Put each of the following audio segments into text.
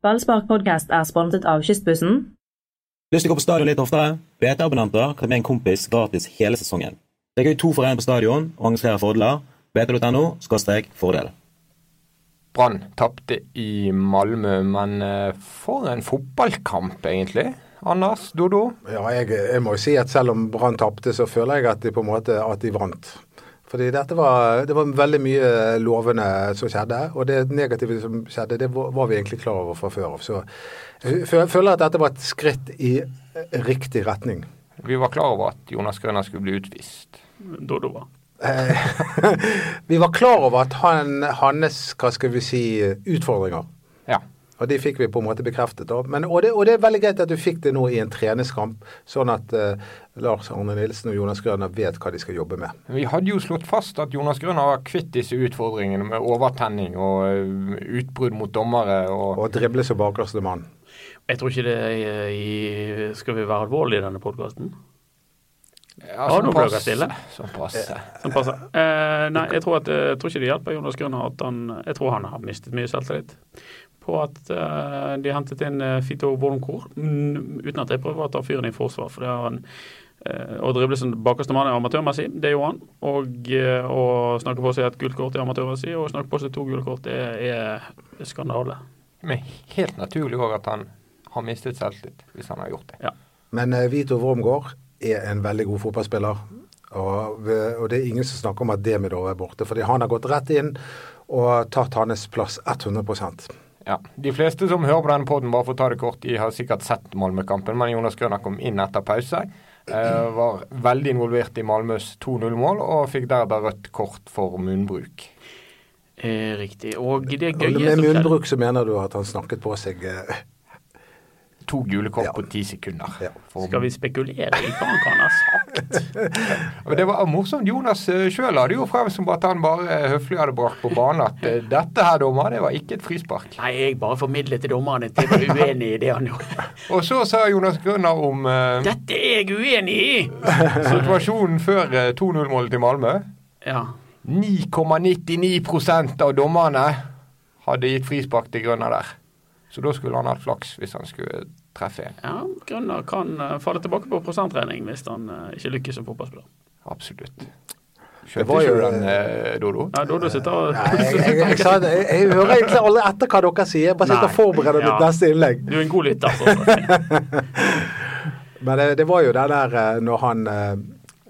Ballspark podcast er sponset av Kystbussen. Lyst til å gå på stadion litt oftere? BT-abonnenter kan med en kompis gratis hele sesongen. Det er gøy to for én på stadion og arrangerer fordeler. BT.no fordel. Brann tapte i Malmö, men eh, for en fotballkamp, egentlig. Anders, Dodo? Ja, jeg, jeg må jo si at selv om Brann tapte, så føler jeg at de på en måte at de vant. Fordi dette var, det var veldig mye lovende som skjedde. Og det negative som skjedde, det var vi egentlig klar over fra før av. Så jeg føler at dette var et skritt i riktig retning. Vi var klar over at Jonas Grønner skulle bli utvist. Dodo var. vi var klar over at han, hans hva skal vi si, utfordringer. Ja. Og de fikk vi på en måte bekreftet. da. Men, og, det, og, det, er veldig greit at du fikk det nå i en treningskamp, sånn at uh, Lars Arne Nilsen og Jonas Grønner vet hva de skal jobbe med. Vi hadde jo slått fast at Jonas Grønner var kvitt disse utfordringene med overtenning og uh, utbrudd mot dommere. Og, og drible som bakerste mann. Jeg tror ikke det er i Skal vi være alvorlige i denne podkasten? Ja, sånn du noe stille? Som passer. Eh, nei, jeg tror, at, jeg tror ikke det hjelper Jonas Grønner at han Jeg tror han har mistet mye selvtillit på at uh, de hentet inn uh, Fito Wormkor, mm, uten at jeg prøver å ta fyren i forsvar. for det har han Å drible som bakerste mann er amatørmessig, det gjorde han. Og å snakke på seg et gult kort er amatørmessig, og å snakke på seg to gule kort er, er skandale. Men helt naturlig òg at han har mistet selvtillit, hvis han har gjort det. Ja. Men Vito Wormgård er en veldig god fotballspiller. Og, og, det er ingen som snakker om at Demidov er borte. fordi han har gått rett inn og tatt hans plass 100 ja, De fleste som hører på denne poden, bare for å ta det kort, de har sikkert sett Malmö-kampen. Men Jonas Grønner kom inn etter pause. Eh, var veldig involvert i Malmøs 2-0-mål og fikk derved rødt kort for munnbruk. Eh, riktig. Og det gøye Med munnbruk så mener du at han snakket på seg eh, to gule kort ja. på ti sekunder. Ja. Skal vi spekulere i hva han kan ha sagt? det var morsomt. Jonas eh, sjøl hadde jo frem som at han bare eh, høflig hadde brakt på banen at eh, dette her, dommer, det var ikke et frispark. Nei, jeg bare formidlet til dommerne at jeg var uenig i det han gjorde. Og så sa Jonas Grønner om uh, Dette er jeg uenig i! situasjonen før 2-0-målet til Malmö. Ja. 9,99 av dommerne hadde gitt frispark til Grønner der. Så da skulle han hatt flaks hvis han skulle treffe en. Ja, Grønner kan uh, falle tilbake på prosentregning hvis han uh, ikke lykkes som fotballspiller. Absolutt. Kjøpte ikke du den, uh, Dodo? Ja, Dodo sitter og jeg, jeg, jeg, jeg, jeg, hører egentlig aldri etter hva dere sier. Jeg bare sitter og forbereder mitt neste innlegg. Du er en god lytter. Men det, det, var jo det der når han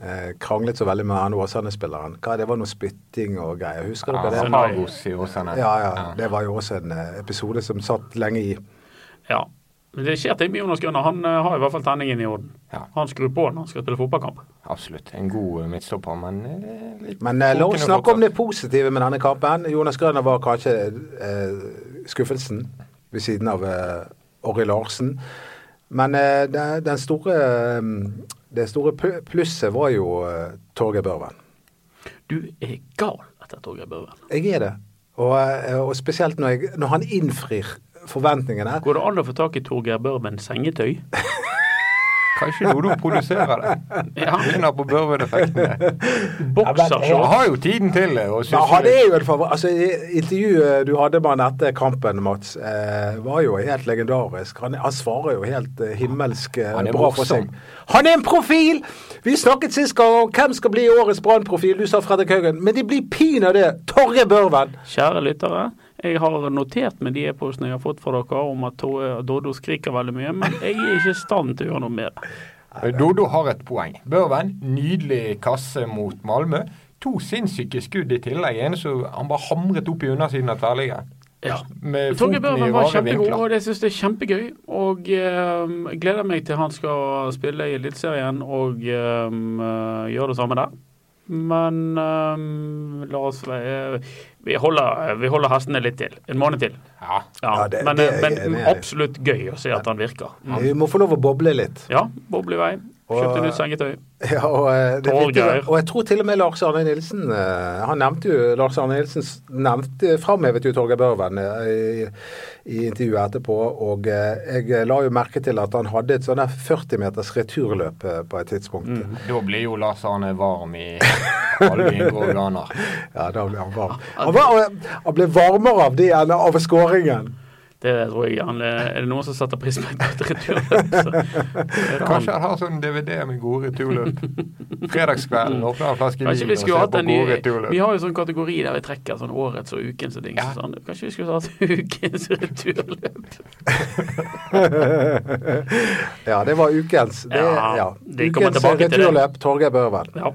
eh, kranglet så veldig med han Åsane-spilleren. Det var noe spytting og greier. Husker ja, dere det? Ja, ja, Det var jo også en eh, episode som satt lenge i. Ja. Men det skjer ting med Jonas Grønner. Han uh, har i hvert fall tenningen i orden. Ja. Han skrur på når han skal spille fotballkamp. Absolutt. En god midtstopper, men uh, litt Men uh, la oss snakke om det positive med denne kampen. Jonas Grønner var kanskje skuffelsen ved siden av Orri Larsen. Men den store det store plusset var jo uh, Torgeir Børven. Du er gal etter Torgeir Børven. Jeg er det. Og, uh, og spesielt når, jeg, når, han innfrir forventningene. Går det an å få tak i Torgeir Børven sengetøy? Kanskje Dodo produserer det. Ja. Vinner på Børven-effektene. Boksershorts. Han har jo tiden til det. Ja, han er jo en favoritt. Altså, intervjuet du hadde med han etter kampen, Mats, eh, var jo helt legendarisk. Han, han svarer jo helt eh, himmelsk eh, bra for seg. Han er en profil! Vi snakket sist gang om hvem skal bli årets Brann-profil. Du sa Fredrik Haugen. Men de blir pinadø Torre Børven. Kjære lyttere. Jeg har notert med de e-postene jeg har fått fra dere om at Dodo skriker veldig mye, men jeg er ikke i stand til å gjøre noe med det. Dodo har et poeng. Børven, nydelig kasse mot Malmö. To sinnssyke skudd i tillegg. En så han bare hamret opp i undersiden av tverrliggeren. Ja. Torgeir Børven var kjempegod, og det syns jeg er kjempegøy. Og um, gleder meg til han skal spille i Eliteserien og um, gjøre det samme der. Men um, la oss vi holder, vi holder, hestene litt til. En måned til. Ja. ja det, men, det, men absolutt gøy å se at han virker. Mm. Vi må få lov å boble litt. Ja, boble i vei. Kjøpte nytt sengetøy. Ja, og, eh, viktig, og, jeg tror til og med Lars Arne Nilsen eh, Han nevnte jo Lars Arne Nilsen nevnte, framhevet jo Torgeir Børven eh, i, i, intervjuet etterpå. Og jeg la jo merke til at han hadde et sånn 40 meters returløp på et tidspunkt. Mm. Da blir jo Lars Arne varm i organer. ja, da blir han varm. Han, var, han ble varmere av det enn av skåringen. Det tror jeg han er det noen som setter pris på et returløp. Kanskje han har sånn DVD med gode returløp. Fredagskvelden åpner en flaske vin vi og ser på gode returløp. Vi har jo sånn kategori der vi trekker sånn årets og ukens og dings. Ja. Sånn. Kanskje vi skulle hatt ukens returløp? Ja, det var ukens. Det, Ja, ja. det Ukens returløp, Torgeir Børven. Ja.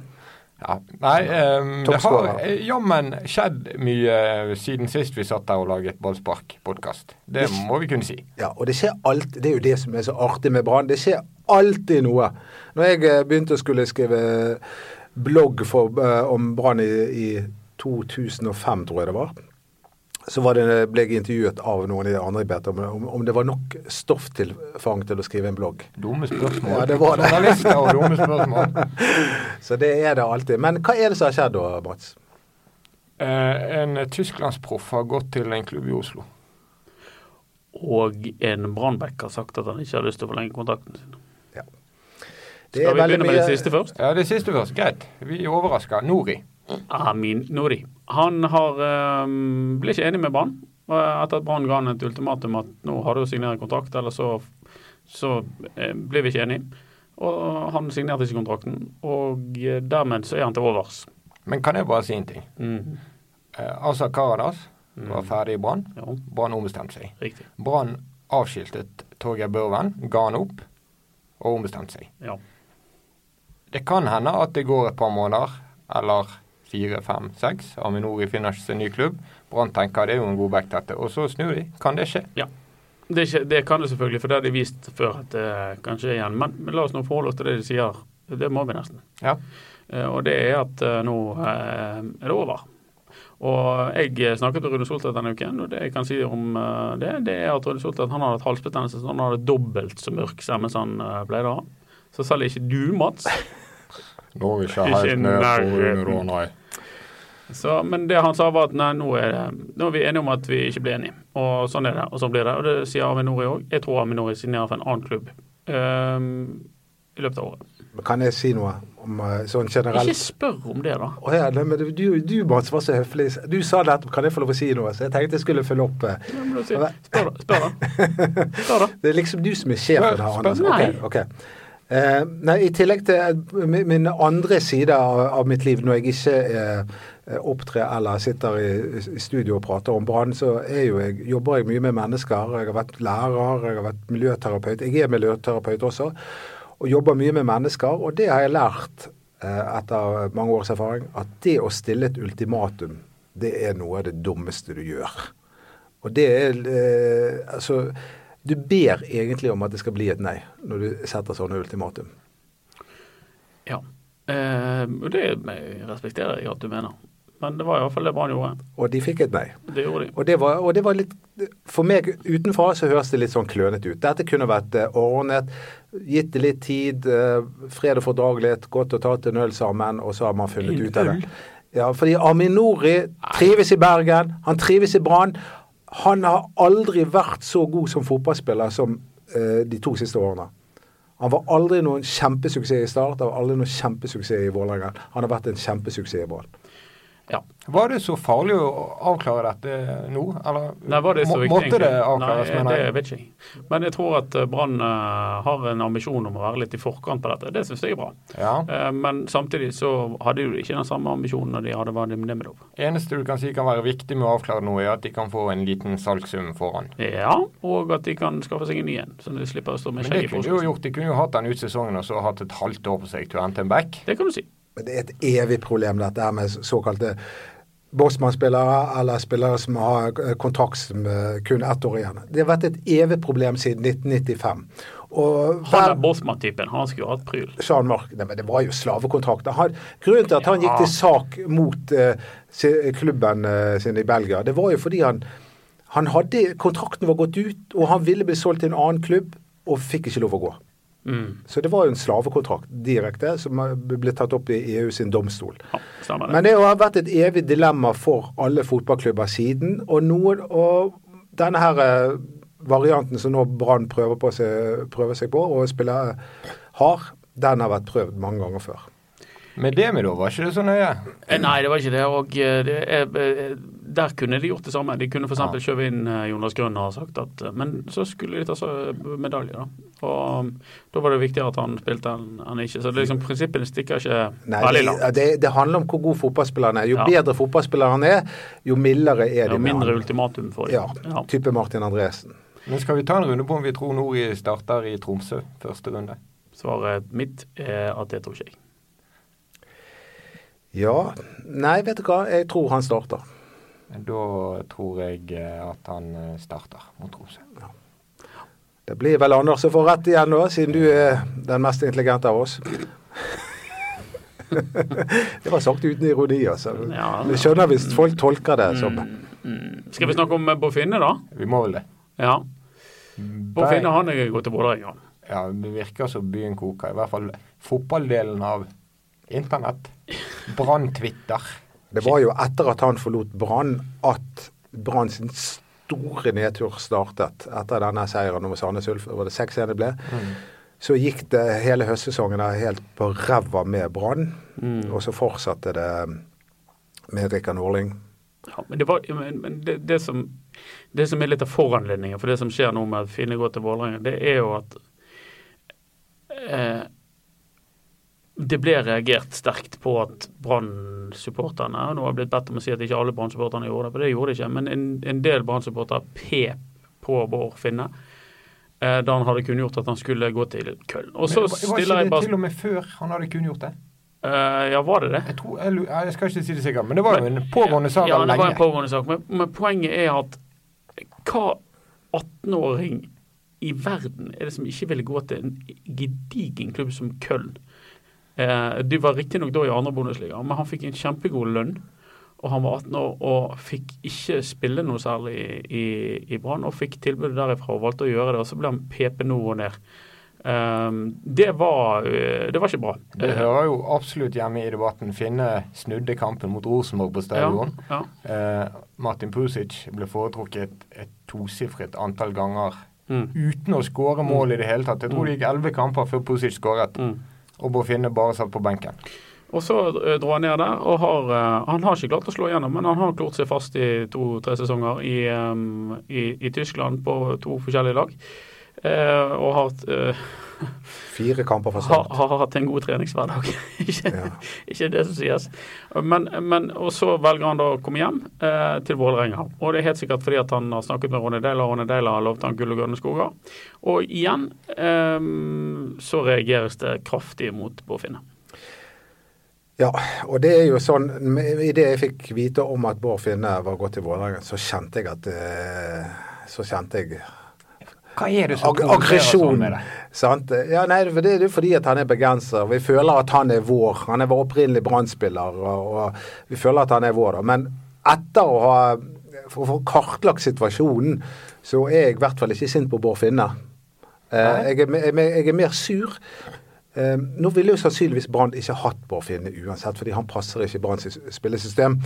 Ja. Nei, um, det har eh, jammen skjedd mye eh, siden sist vi satt der og laget ballspark-podkast. Det må vi kunne si. Ja, og det skjer alt, det er jo det som er så artig med Brann. Det skjer alltid noe. Når jeg eh, begynte å skulle skrive blogg for, uh, om Brann i, i 2005, tror jeg det var, så var det, ble jeg intervjuet av noen i det andre i Beta om, om, om det var nok stofftilfang til å skrive en blogg. Dumme spørsmål. Ja, det var det. Og dumme spørsmål. Så det er det alltid. Men hva er det som har skjedd da, Mats? Eh, en tysklandsproff har gått til en klubb i Oslo. Og en Brannbekk har sagt at han ikke har lyst til å forlenge kontrakten sin. Det Skal vi begynne med det siste først? Ja, det siste først. Greit. Vi er overraska. Nori. Amin Nouri. Han har, um, ble ikke enig med Brann etter at Brann ga han et ultimatum at nå har du å signere kontrakt, eller så, så eh, blir vi ikke enige. Og han signerte ikke kontrakten, og eh, dermed så er han til overs. Men kan jeg bare si en ting? Mm. Eh, Asa Karadas var ferdig i Brann. Ja, Brann ombestemte seg. Brann avskiltet Torgeir Børven, ga han opp og ombestemte seg. Ja. Det kan hende at det går et par måneder, eller fire, fem, seks. Aminori finner seg ny klubb. Brann tenker det er jo en god back dette, og så snur de. Kan det skje? Det, er det kan det selvfølgelig, for det har de vist før at det kan skje igjen. Men, men la oss nå forholde oss til det de sier. Det må vi nesten. Ja. Eh, Og det er at eh, nå eh, er det over. Og jeg snakket med Rune Soltvedt denne uken, og det jeg kan si om eh, det, det er at Rune Soltvedt han har hatt halsbetennelse, så han har dobbelt så mørk stemme som han eh, pleide å ha. Så selv ikke du, Mats. Vi ikke Ikke helt ned på under Rånøy. Så, men det han sa var at nei, nå er, det, nå er vi enige om at vi ikke blir enige. Og sånn er det, og sånn blir det. Og det sier Aminori òg. Jeg tror Aminori signerer for en annen klubb um, i løpet av året. Kan jeg si noe om eh, sånn generelt? Ikke spør om det, da. Oh, ja, nei, men du, du Mats, var så høflig. Du sa nettopp 'kan jeg få lov å si noe', så jeg tenkte jeg skulle følge opp. eh. Ja, da Spør, da. Spør, da. Spør, da. Det er liksom du som er sjefen her, Anders. spør- Okay, okay. Eh, nei, I tillegg til eh, min min andre side av, av mitt liv, når jeg ikke eh, opptrer eller sitter i, studio og prater om Brann, så jeg, jobber jeg mye med mennesker. Jeg har vært lærer, jeg har vært miljøterapeut. Jeg er miljøterapeut også, og jobber mye med mennesker. Og det har jeg lært eh, etter mange års erfaring, at det å stille et ultimatum, det er noe av det dummeste du gjør. Og det er eh, Altså, du ber egentlig om at det skal bli et nei når du setter sånne ultimatum. Ja. Eh, det respekterer jeg at du mener. Men det var iallfall det Brann gjorde. Og de fikk et nei. Det gjorde de. Og det, var, og det var litt For meg utenfra så høres det litt sånn klønete ut. Dette kunne vært eh, ordnet, gitt det litt tid, eh, fred og fordragelighet, gått og til en øl sammen, og så har man funnet ut av det. Ja, fordi Aminori trives i Bergen, han trives i Brann. Han har aldri vært så god som fotballspiller som eh, de to siste årene. Han var aldri noen kjempesuksess i Start, han var aldri noen kjempesuksess i Vålerenga. Han har vært en kjempesuksess i Brann. Ja. Var det så farlig å avklare dette nå? Eller Nei, var det så viktig? måtte det avklares? Nei, mener det jeg? vet ikke jeg. Men jeg tror at eh, Brann eh, har en ambisjon om å være litt i forkant på dette. Det syns jeg er bra. Ja. Eh, Men samtidig så hadde de ikke den samme ambisjonen når de hadde Vadim Demidov. Eneste du kan si kan være viktig med å avklare noe, er at de kan få en liten salgssum foran. Ja, og at de kan skaffe seg en ny en, så de slipper å stå med det skjegg i kunne de jo gjort. De kunne jo hatt den ut sesongen og så hatt et halvt år på seg til å hente en back. Det kan du si. Det er et evig problem dette her med såkalte Bosman-spillere eller spillere som har kontrakt som eh, kun ett år igjen. Det har vært et evig problem siden 1995. Og Han er Bosman-typen. Han skulle hatt pryl. Jean Marc, nei, men det var jo slavekontrakter. Han, grunnen til at han Ja. gikk til sak mot uh, klubben uh, sin i Belgia, det var jo fordi han, han hadde Kontrakten var gått ut, og han ville bli solgt til en annen klubb, og fikk ikke lov å gå. Mm. Så det var jo en slavekontrakt direkte, som ble tatt opp i EU sin domstol. Ja, det. Men det har vært et evig dilemma for alle fotballklubber siden. Og, noen, og denne her eh, varianten som nå Brann prøver, på seg, prøver seg på og spiller hard, har, den har vært prøvd mange ganger før. Med Demidov var ikke det så nøye. Eh, Nei, det var ikke det. Og eh, det er, der kunne de gjort det samme. De kunne f.eks. Ja. kjøve inn eh, Jonas Grønn og sagt at eh, Men så skulle de ta medalje, da. Og da var det viktigere at han spilte enn han ikke. Så liksom, prinsippene stikker ikke Nei, veldig langt. Det, det, handler om hvor god fotballspilleren er. Jo ja. bedre fotballspilleren er, jo mildere er de. Jo mindre ultimatum for dem. Ja, ja. Type Martin Andresen. Men skal vi ta en runde på om vi tror Nori starter i Tromsø første runde? Svaret mitt er at det tror ikke jeg. Ja Nei, vet du hva. Jeg tror han starter. Da tror jeg eh, at han eh, starter mot Tromsø. Ja. Det blir vel Anders som får rett igjen nå, siden du er den mest intelligente av oss. det var sagt uten ironi, altså. Ja, Vi skjønner hvis folk tolker det som mm, mm. Skal vi snakke om Bofinne, da? Vi må vel det. Ja. Bofinne han er gått til Vålerenga. Ja, det virker som byen koker. I hvert fall fotballdelen av internett. Brann-Twitter. Det var jo etter at han forlot Brann at Brann sin store nedtur startet. Etter denne seieren over Sandnes Ulf, var det 6-1 det ble. Mm. Så gikk det hele høstsesongen der helt på ræva med Brann. Mm. Og så fortsatte det med Rikard Norling. Ja, men, det, var, men, men det, det, som, det, som, er litt av foranledningen for det som skjer nå med at Finne går til Vålerenga, det er jo at eh, det ble reagert sterkt på at Brann-supporterne Nå har blitt bedt om å si at ikke alle Brann-supporterne gjorde det, for det gjorde de ikke. Men en, en del Brann-supportere pep på Bård Finne eh, da han hadde kunngjort at han skulle gå til Köln. Og så men, var ikke det til og med før han hadde kunngjort det? Uh, ja, var det det? Jeg, tror, jeg, jeg, skal ikke si det sikkert, men det var jo en pågående sak ja, lenge. Ja, det var en pågående sak, men, men poenget er at hva 18-åring i verden er det som ikke ville gå til en gedigen klubb som Köln? Eh, de var riktignok da i andre Bundesliga, men han fikk en kjempegod lønn. Og han var 18 år og fikk ikke spille noe særlig i, i Brann. Og fikk tilbudet derifra og valgte å gjøre det. Og så ble han PP nå og ned. Um, det, var, eh, det var ikke bra. Det hører jo absolutt hjemme i debatten. Finne snudde kampen mot Rosenborg på stadion. Ja, ja. Uh, Martin Pusic ble foretrukket et, et tosifret antall ganger mm. uten å skåre mål i det hele tatt. Jeg tror det gikk elleve kamper før Pusic skåret. Mm. Og Bofinne Finne bare satt på benken. Og så uh, dro han ned der, og har, uh, han har ikke klart å slå igjennom, men han har klart seg fast i to-tre sesonger i, i, i, Tyskland på to forskjellige lag. Uh, og har Fire kamper for sent. Har, har hatt en god treningshverdag. ikke, ja. ikke, det som sies. Men, men, og så velger han da å komme hjem eh, til Vålerenga. Og det er helt sikkert fordi at han har snakket med Ronny Deila, og Ronny Deila har lovt han gull og grønne skoger. Og igjen eh, så reageres det kraftig mot Bård. Ja, og det er jo sånn Idet jeg fikk vite om at Bård Finne var gått til Vålerenga, så kjente jeg at eh, Så kjente jeg hva er det som Ag Aggresjon. Sant? Ja, nei, det er jo fordi at han er bergenser. Vi føler at han er vår. Han er vår opprinnelig brann og, og, vi føler at han er vår. Da. Men etter å ha for å få kartlagt situasjonen, så er jeg i hvert fall ikke sint på Bård Finne. Eh, jeg, er, jeg, er, mer sur. Eh, nå ville jo sannsynligvis Brann ikke hatt Bård uansett, fordi han passer ikke Branns spillesystem.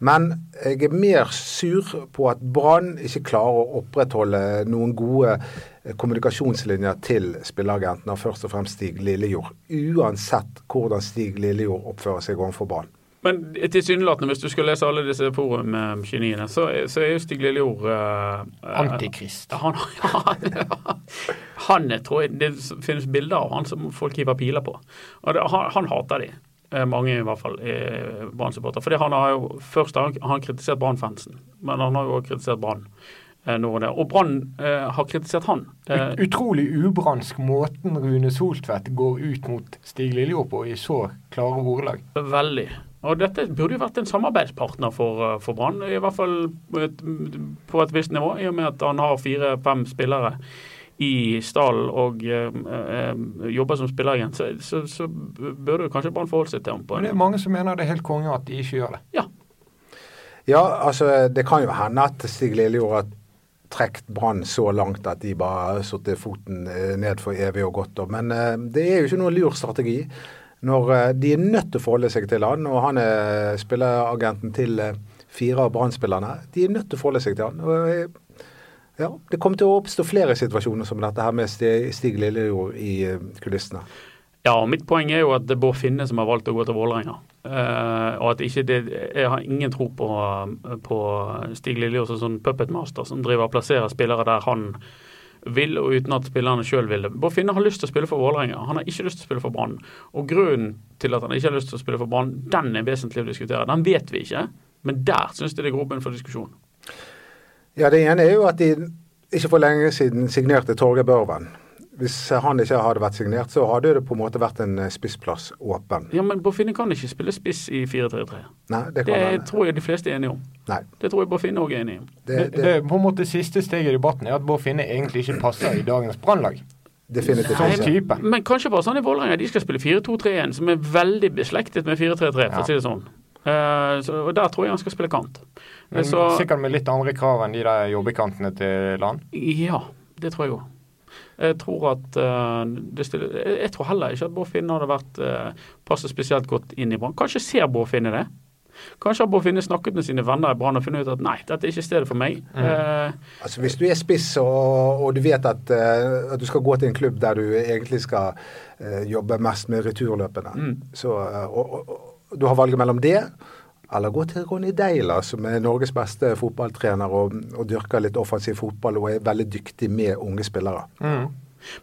Men jeg er mer sur på at Brann ikke klarer å opprettholde noen gode eh, kommunikasjonslinjer til spilleagentene, først og fremst Stig Lillejord. Uansett hvordan Stig Lillejord oppfører seg overfor Brann. Men tilsynelatende, hvis du skal lese alle disse forumgeniene, så, så er jo Stig Lillejord uh, Antikrist. Han, han, tror jeg, Det finnes bilder av han som folk hiver piler på. Det, han, han hater de. Eh, mange i hvert fall er Brann-supportere. Fordi han har jo først har han kritisert Brann-fansen, men han har jo også kritisert Brann. Eh, og Brann eh, har kritisert han. Eh, Utrolig ubransk måten Rune Soltvedt går ut mot Stig Lillejord på i så klare ordelag. Veldig. Og dette burde jo vært en samarbeidspartner for, eh, for Brann, i hvert fall på et visst nivå, i og med at han har fire-fem spillere i stallen og eh, eh, jobber som spilleragent, så, så, så burde kanskje Brann forholde seg til ham. Men det er mange som mener det er helt konge at de ikke gjør det. Ja. ja, altså det kan jo hende at Stig Lillejord har trukket Brann så langt at de bare har satt foten eh, ned for evig og godt. Men eh, det er jo ikke noen lur strategi. Når eh, de er nødt til å forholde seg til han, og han er spilleragenten til fire av Brann-spillerne. De er nødt til å forholde seg til han. og ja, Det kommer til å oppstå flere situasjoner som dette her med Stig Lillejord i kulissene. Ja, mitt poeng er jo at det er Bård Finne som har valgt å gå til Vålerenga. Uh, og at ikke det, Jeg har ingen tro på, på Stig Lilje som sånn puppetmaster som driver og plasserer spillere der han vil, og uten at spillerne sjøl vil det. Bård Finne har lyst til å spille for Vålerenga, han har ikke lyst til å spille for Brann. Og grunnen til at han ikke har lyst til å spille for Brann, den er vesentlig å diskutere. Den vet vi ikke, men der syns jeg det er grobunn for diskusjon. Ja, det ene er jo at de ikke for lenge siden signerte Torgeir Børven hvis han ikke hadde vært signert, så hadde det på en måte vært en eh, spissplass åpen. Ja, Men Boffini kan ikke spille spiss i 4-3-3. Nei, Det kan det han. tror jeg de fleste er enige om. Nei. Det tror jeg Boffini òg er enig om. Det, Det, det, det, på en måte Siste steget i debatten er at Boffini egentlig ikke passer i dagens Brannlag. definitivt ikke. type. Men kanskje bare sånn i Vålerenga. De skal spille 4-2-3-1, som er veldig beslektet med 4-3-3, for Ja. å si det sånn. Uh, så, og Der tror jeg han skal spille kant. Men så, Sikkert med litt andre krav enn de der jobbekantene til Land. ja, det tror jeg òg. Jeg tror at eh, det stiller, jeg, jeg tror heller ikke at Bård Finne hadde vært uh, passet spesielt godt inn i Brann. Kanskje ser Bård Finne det. Kanskje har Bård Finne snakket med sine venner i Brann og funnet ut at nei, dette er ikke stedet for meg. Eh, Altså, hvis du er spiss og, og du vet at, uh, at du skal gå til en klubb der du egentlig skal uh, jobbe mest med returløpene, Mm. så, uh, og, og, og du har valget mellom det eller gå til Ronny Deila, som er Norges beste fotballtrener og, og dyrker litt offensiv fotball og er veldig dyktig med unge spillere. Mm.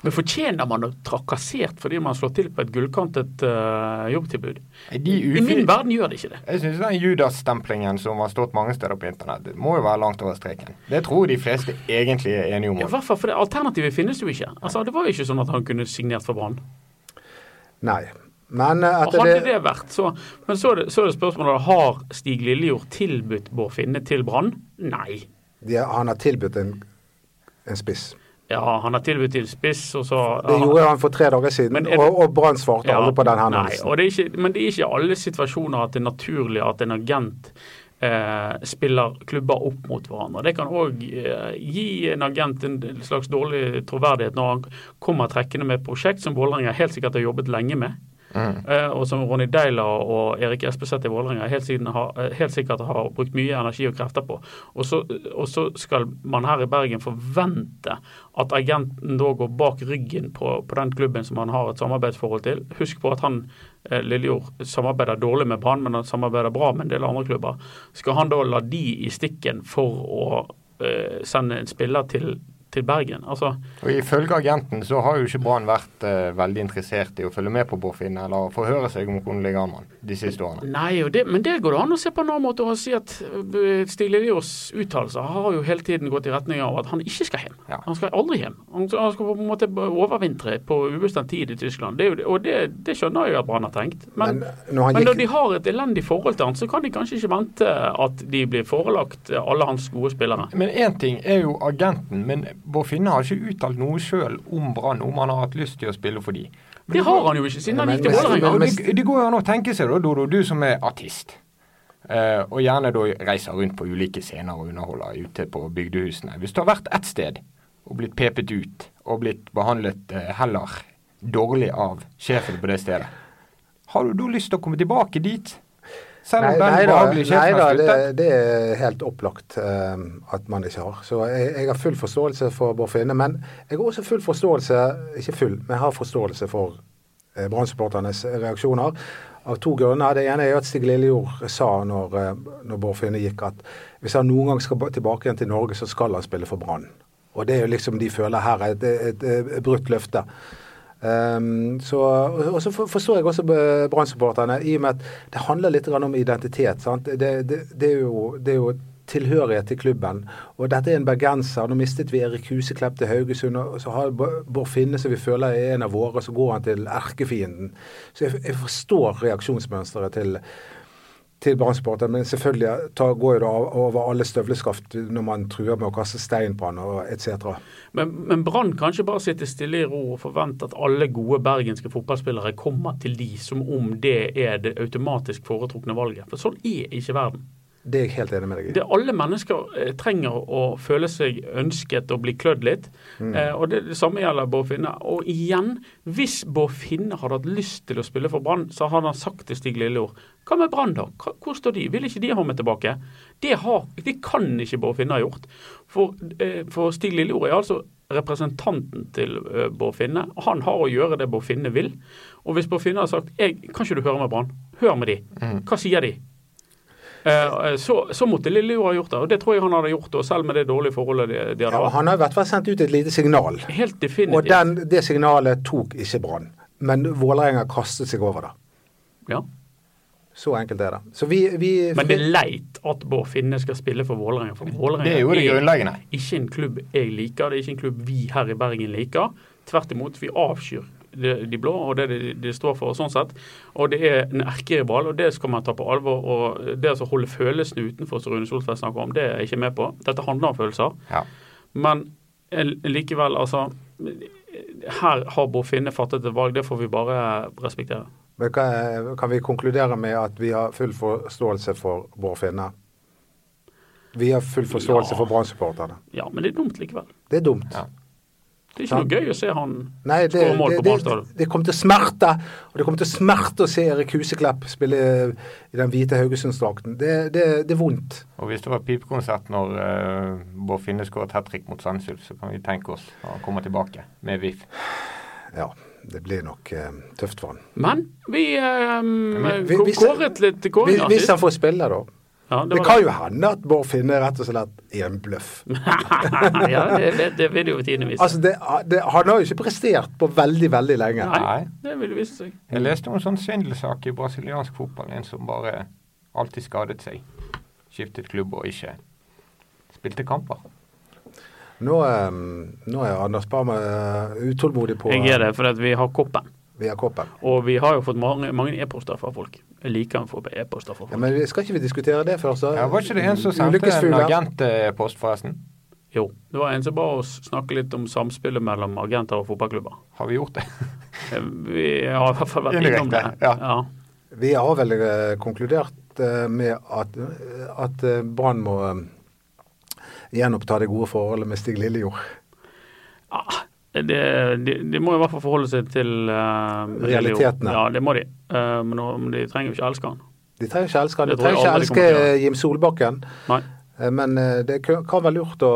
men fortjener man å trakassert fordi man slår til på et gullkantet uh, jobbtilbud? De I min verden gjør det ikke det. Jeg syns den Judas-stemplingen som har stått mange steder på internett, det må jo være langt over streken. Det tror jeg de fleste egentlig er enige om. Ja, i hvert fall, for det Alternativet finnes jo ikke. Altså, Det var jo ikke sånn at han kunne signert for Brann. Nei. Men eh, Hadde det, det vært, så Men så er det, så er det spørsmålet har Stig Lillejord tilbudt Bård Finne til Brann? Nei. de, han har tilbudt en, en spiss. Ja, han har tilbudt en spiss, og så Det gjorde han for tre dager siden, det- og, og Brann svarte Ja, alle på den henvendelsen. men det er ikke alle situasjoner at det er naturlig at en agent eh, spiller klubber opp mot hverandre. Det kan òg eh, gi en agent en slags dårlig troverdighet når han kommer trekkende med et prosjekt som Vålerenga helt sikkert har jobbet lenge med. Mm. Eh, og som Ronny Deila og Erik Espeseth i Vålerenga helt, eh, helt sikkert har brukt mye energi og krefter på. Og så, og så skal man her i Bergen forvente at agenten da går bak ryggen på, på den klubben som han har et samarbeidsforhold til. Husk på at han eh, Lillejord samarbeider dårlig med Brann, men han samarbeider bra med en del andre klubber. Skal han da la de i stikken for å sende en spiller til, til Bergen? Altså, Og Ifølge agenten så har jo ikke Brann vært eh, veldig interessert i å følge med på Bård eller forhøre seg om med han de siste årene. Nei, det, men det går det an å se på en annen måte og si at Stiglerios Stig Liljeås uttalelser har jo hele tiden gått i retning av at han ikke skal hjem. Ja. Han skal aldri hjem. Han skal, han skal på en måte overvintre på ubestemt tid i Tyskland. Det, jo det- og det, det skjønner jeg at Brann har tenkt. Men, Men men, når han når de har et elendig forhold til han, så kan de kanskje ikke vente at de blir forelagt alle hans gode spillere. Men én ting er jo agenten, men Bård Finne har ikke uttalt noe sjøl om Brann, om han har hatt lyst til å spille for de. Det har han jo ikke siden han gikk til Vålerenga. Det går jo an å tenke seg da, Dodo, du som er artist, Uh, og gjerne da reiser rundt på ulike scener og underholder ute på bygdehusene. Hvis du har vært ett sted og blitt pepet ut, og blitt behandlet uh, heller dårlig av sjefen på det stedet, har du da lyst til å komme tilbake dit? Selv om Nei, den behagelige sjefen har det, sluttet? det er helt opplagt uh, at man ikke har. Så jeg, jeg har full forståelse for Bård Finne. Men jeg har også full forståelse, ikke full, men jeg har forståelse for uh, Brann-supporternes reaksjoner. Av to grunner. Det ene er at Stig Lillejord sa når, eh, når Bård Finne gikk at hvis han noen gang skal tilbake igjen til Norge, så skal han spille for Brann. Og det er jo liksom de føler her er et, et, et, et brutt løfte. Um, så, og så forstår jeg også eh, Brann-supporterne, i og med at det handler litt om identitet. Det, det, det, er jo, det er jo tilhørighet til klubben. Og dette er en bergenser. Nå mistet vi Erik Huseklepp til Haugesund, og så har Bård Finne, som vi føler er en av våre, så går han til erkefienden. Så jeg, jeg forstår reaksjonsmønsteret til til Brann-supporterne, men selvfølgelig tar, går det over alle støvleskaft når man truer med å kaste stein på han og etc. Men, men Brann kan ikke bare sitte stille i ro og forvente at alle gode bergenske fotballspillere kommer til de, som om det er det automatisk foretrukne valget. For sånn er ikke verden. Det er jeg helt enig med deg i. Det Alle mennesker eh, trenger å føle seg ønsket og bli klødd litt. Mm. Eh, og det, det samme gjelder Bård Finne. Og igjen, hvis Bård Finne hadde hatt lyst til å spille for Brann, så hadde han sagt til Stig Lilleord Hva med Brann, da? Hvor står de? Vil ikke de ha meg tilbake? Det, har, det kan ikke Bård Finne ha gjort. For, eh, for Stig Lilleord er altså representanten til eh, Bård Finne. Han har å gjøre det Bård Finne vil. Og hvis Bård Finne har sagt jeg, Kan ikke du høre med Brann? Hør med de. Hva sier de? Eh, Så, så måtte Lillejord ha gjort det, og det tror jeg han hadde gjort. Og selv med det dårlige forholdet de, de hadde og hatt. han har i hvert fall sendt ut et lite signal. Helt Og definitivt. den, det signalet tok ikke Brann. Men Vålerenga kastet seg over det. Ja. Så enkelt er det. Så vi, vi Men det er leit at Bård Finne skal spille for Vålerenga. For Vålerenga Det er jo det grunnleggende. ikke en klubb jeg liker, det er ikke en klubb vi her i Bergen liker. Tvert imot, vi avskyr de, de blå og det de, de står for, sånn sett. Og det er en erkerival, og det skal man ta på alvor. Og det å holde følelsene utenfor, som Rune Soltvedt snakker om, det er jeg ikke med på. Dette handler om følelser. Ja. Men eh, likevel, altså Her har Bofinne Finne fattet et valg, det får vi bare respektere. Men kan, kan vi konkludere med at vi har full forståelse for Bård Finne? Vi har full forståelse Ja. for Brann-supporterne. Ja, men det er dumt likevel. Det er dumt. Ja. Det er ikke noe gøy å se han Nei, det, skåre mål det, på det, Brann det kommer til å smerte. Og det kommer til å smerte å se Erik Huseklepp spille i den hvite Haugesundsdrakten. Det, det, det er vondt. Og hvis det var pipekonsert når uh, Bård Finne skåret hat trick mot Sandsul, så kan vi tenke oss at han kommer tilbake med VIF. Ja, det blir nok uh, tøft for han. Men vi, um, kåret litt kåringer sist. hvis han får spille, da. Ja, Det det, kan jo hende at Bård Finne rett og slett er en bløff. ja, det, det, det vil jo tiden vise. Altså, det, det, han har jo ikke prestert på veldig, veldig lenge. Nei, det vil vise seg. Jeg leste om en sånn svindelsak i brasiliansk fotball. En som bare alltid skadet seg. Skiftet klubb og ikke spilte kamper. Nå, eh, nå er Anders Barmer eh, utålmodig på Jeg er det, for at vi har koppen. Via koppen. Og vi har jo fått mange mange e-poster fra folk. Jeg liker å få e-poster fra Ja, men vi- skal ikke vi diskutere det først? Ja, var ikke det en som sendte en agentpost, forresten? Jo. Det var en som ba oss snakke litt om samspillet mellom agenter og fotballklubber. Har vi gjort det? Eh, Vi har i hvert fall vært innom det. Ja. Ja. Vi har vel eh, konkludert eh, med at, at Brann må gjenoppta det gode forholdet med Stig Lillejord. Ah, det, de, de må i hvert fall forholde seg til uh, Realitetene. Ja, det må de. Uh, men, de trenger jo ikke elske han. De trenger ikke elske han. De trenger ikke elske. Jim Solbakken. Nei. Eh, Men eh, det kan være lurt å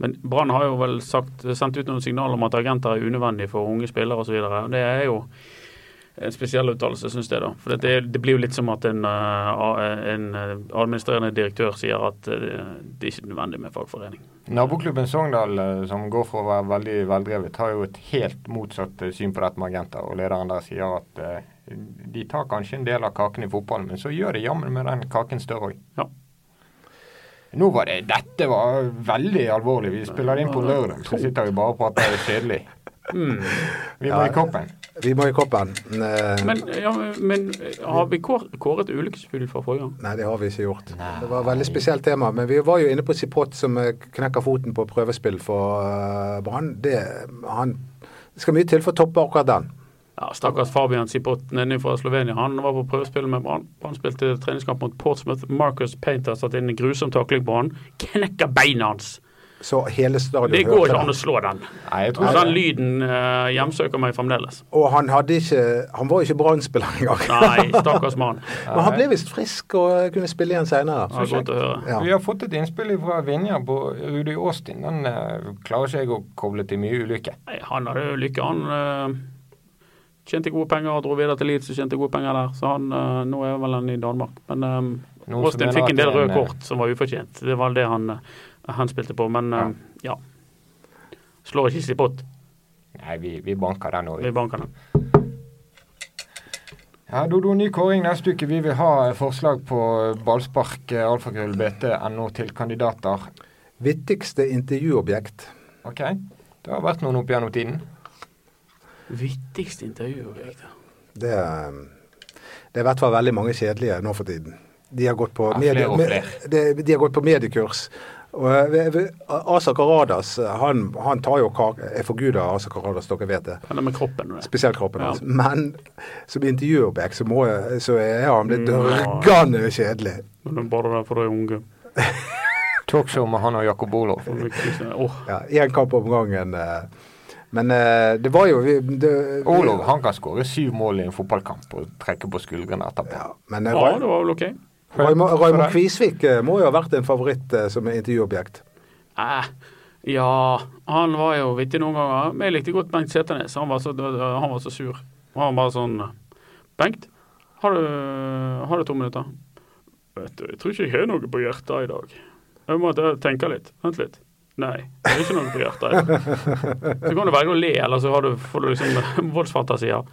Men Brann har jo vel sagt, sendt ut noen signaler om at agenter er unødvendig for unge spillere osv. Det er jo spesiell uttalelse, syns jeg. da. For det, det blir jo litt som at en, eh, en eh, administrerende direktør sier at eh, det er ikke nødvendig med fagforening. Naboklubben Sogndal, som går for å være veldig veldrevet, har jo et helt motsatt syn på dette med agenter. Og lederen der sier at de tar kanskje en del av kaken i fotballen, men så gjør de jammen med den kaken større òg. Ja. Nå var det Dette var veldig alvorlig. Vi spiller inn på lørdag, så sitter vi bare og prater kjedelig. Mm. Vi må i koppen. Vi må i koppen. Eh, Men, ja, men har vi kåret ulykkesfugl fra forrige gang? Nei, det har vi ikke gjort. Det var et veldig spesielt tema. Men vi var jo inne på Sipot som eh, knekker foten på prøvespill for uh, Brann. Det, han- det skal mye til for å toppe akkurat den. Ja, Stakkars Fabian Sipot nede fra Slovenia. Han var på prøvespill med Brann. Han spilte treningskamp mot Portsmouth. Marcus Painter satte inn en grusom takling på han. Knekker beina hans! Så hele stadion Det går ikke an å slå den. Nei, jeg tror den lyden uh, hjemsøker meg fremdeles. Og han hadde ikke Han var ikke Brann-spiller engang. Nei, stakkars mann. Men han ble visst frisk og kunne spille igjen seinere. Ja. Vi har fått et innspill fra Vinja på Rudi Austin. Den uh, klarer ikke jeg å koble til mye ulykke. Nei, han hadde ulykke. Han Uh, tjente gode penger og dro videre til Leeds og tjente gode penger der. Så han, uh, nå er vel han i Danmark. Men um, Austin fikk en del røde eh, kort som var ufortjent. Det var det han, eh, han spilte på. Men eh, ja. Slår ikke Sipot. Nei, vi, vi banker den òg. Vi banker den. Ja, Dodo, ny kåring neste uke. Vi vil ha forslag på ballspark, alfakrøll, BT, NO til kandidater. Vittigste intervjuobjekt. OK? Det har vært noen opp gjennom tiden. Vittigste intervjuobjekt. Det, det er i hvert fall veldig mange kjedelige nå for tiden. De har gått på, Ja, medie, flere med- flere. de, de har gått på mediekurs. Og eh, Asa Karadas han, han tar jo kake Jeg forguder Asa Karadas, dere vet det. Han er med kroppen. det. Spesielt kroppen Ja. hans. Men som intervjuobjekt så, må så er han blitt dørgende ja. kjedelig. Men det er bare der for de unge. Talkshow med han og Jakob Olof. Ja, Én kamp om gangen. eh. Men eh, det var jo vi- det, Olof han kan skåre syv mål i en fotballkamp og trekke på skuldrene etterpå. Ja, men eh, ja, det var vel OK. Raymond? Kvisvik eh, må jo ha vært en favoritt eh, som intervjuobjekt. Eh, ja, han var jo vittig noen ganger. Men jeg likte godt Bengt Seternes. Han var så, han var så sur. Han var bare sånn Bengt, har du, har du to minutter? Vet du, jeg tror ikke jeg har noe på hjertet i dag. Jeg må tenke litt. Vent litt. Nei, det er ikke noe på hjertet. Så kan du velge å le, eller så har du, får du liksom voldsfantasier.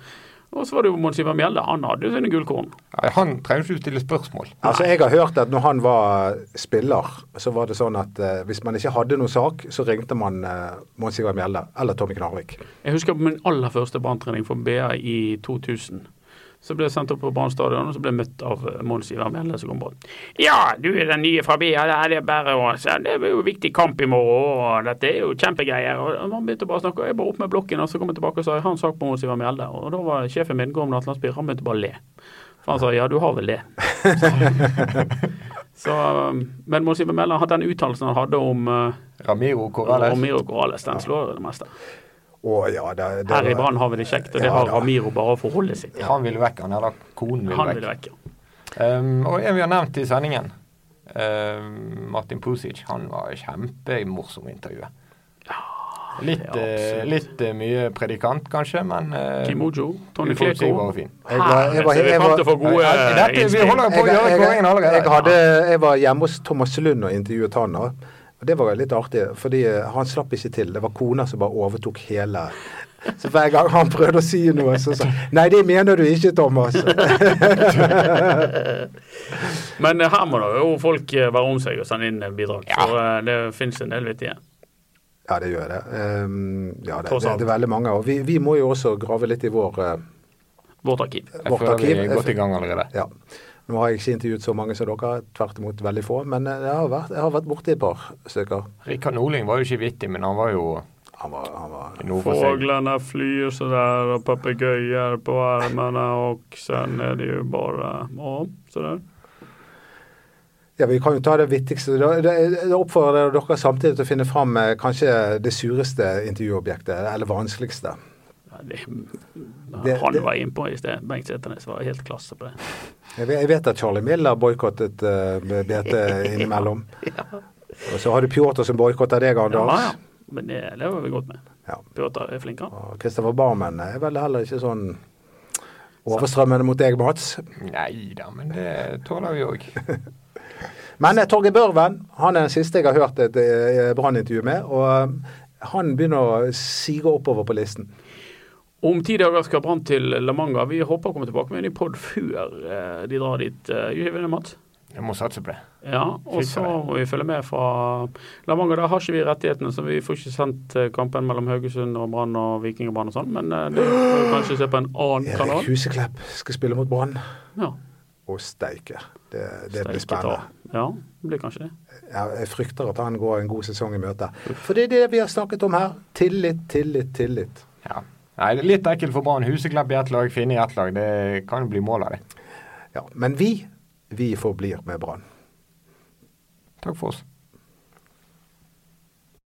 Og så var det jo Mons Ivar Mjelde. Han hadde jo sine gullkorn. Han trengte ikke stille spørsmål. Altså, Jeg har hørt at når han var spiller, så var det sånn at eh, hvis man ikke hadde noen sak, så ringte man eh, Mons Ivar Mjelde eller Tommy Knarvik. Jeg husker på min aller første banntrening for BA i 2000. Så ble jeg sendt opp på Brann stadion og så ble jeg møtt av eh, Mons Ivar Mjelde som kom på. Ja, du er den nye fra BA. Det er bare å se. Det er jo viktig kamp i morgen, og dette er jo kjempegreier. Og Han begynte bare å snakke, og jeg bare opp med blokken, og så kom jeg tilbake og sa jeg har en sak på Mons Ivar Mjelde. Og da var sjefen min, Gorm Natlandsby, han begynte bare å le. For han sa ja, du har vel det. så, men Mons Ivar Mjelde, den uttalelsen han hadde om uh, Ramiro Corales, Ramiro Corales den slår det meste. Å ja, det, det Her i var- Brann har vi det kjekt, og det Ja, har. Ramiro bare å forholde seg til. Han ville vekk, han. Eller konen ville Han vekk. vil vekk, ja. Um, og en vi har nevnt i sendingen, um, Martin Pusic, han var kjempemorsom i intervjuet. Litt, ja, eh, absolutt. litt uh, mye predikant, kanskje, men uh, Kimojo, Tony Fletcher. Fleko. fin. Jeg var- jeg var- var- jeg var hjemme hos Thomas Lund og intervjuet han. Og det var litt artig, fordi eh, han slapp ikke til. Det var kona som bare overtok hele Så hver gang han prøvde å si noe, så sa han Nei, det mener du ikke, Thomas. Men eh, her må da jo folk eh, være om seg og sende inn bidrag. Ja. For eh, det finnes en del vittige. Ja, det gjør det. Um, ja, det, det, det er veldig mange. Og vi, vi må jo også grave litt i vår uh, Vårt arkiv. Jeg Vårt føler vi arkiv. er godt i gang allerede. Ja. Nå har jeg ikke intervjuet så mange som dere, tvert imot veldig få. Men eh, jeg har vært, jeg har vært borti et par stykker. Rikard Norling var jo ikke vittig, men han var jo Han var, han var noe for seg. Fåglarna flyr sådär og papegøyer på armene og sen er det ju bara, ja, sådär. Ja, Vi kan jo ta det vittigste. Jeg oppfordrer dere samtidig til å finne fram eh, kanskje det sureste intervjuobjektet, eller vanskeligste. Ja, det, Det- han det- var innpå i sted. Bengt Seternes var helt klasse på det. Jeg vet, jeg vet at Charlie Miller boikottet uh, BT innimellom. Og så har du Pjotr som boikotter deg, Anders. ja. Men det lever vi godt med. Ja. Pjotr er flink, han. Og Christopher Barmen er vel heller ikke sånn overstrømmende mot deg, Mats. Nei da, men det tåler vi òg. Men eh, Torgeir Børven han er den siste jeg har hørt et eh, Brann-intervju med. Og eh, han begynner å sige oppover på listen. Om ti dager skal Brann til La Manga. Vi håper å komme tilbake med en ny pod før eh, de drar dit. Eh, Gjør vi det, Mats? Jeg må satse på det. Ja, og så må vi følge med fra La Manga. Der har ikke vi rettighetene, så vi får ikke sendt eh, kampen mellom Haugesund og Brann og Viking og Brann og sånn, men det får vi kanskje se på en annen Erik kanal. Huseklepp skal spille mot Brann. Ja, Og steike. Det, det blir spennende. Ja, det blir kanskje det. Jeg frykter at han går en god sesong i møte. For det er det vi har snakket om her. Tillit, tillit, tillit. Ja. Nei, litt ekkelt for Brann. Huseklepp i ett lag, Finne i ett lag. Det kan bli mål av det. Ja, men vi, vi forblir med Brann. Takk for oss.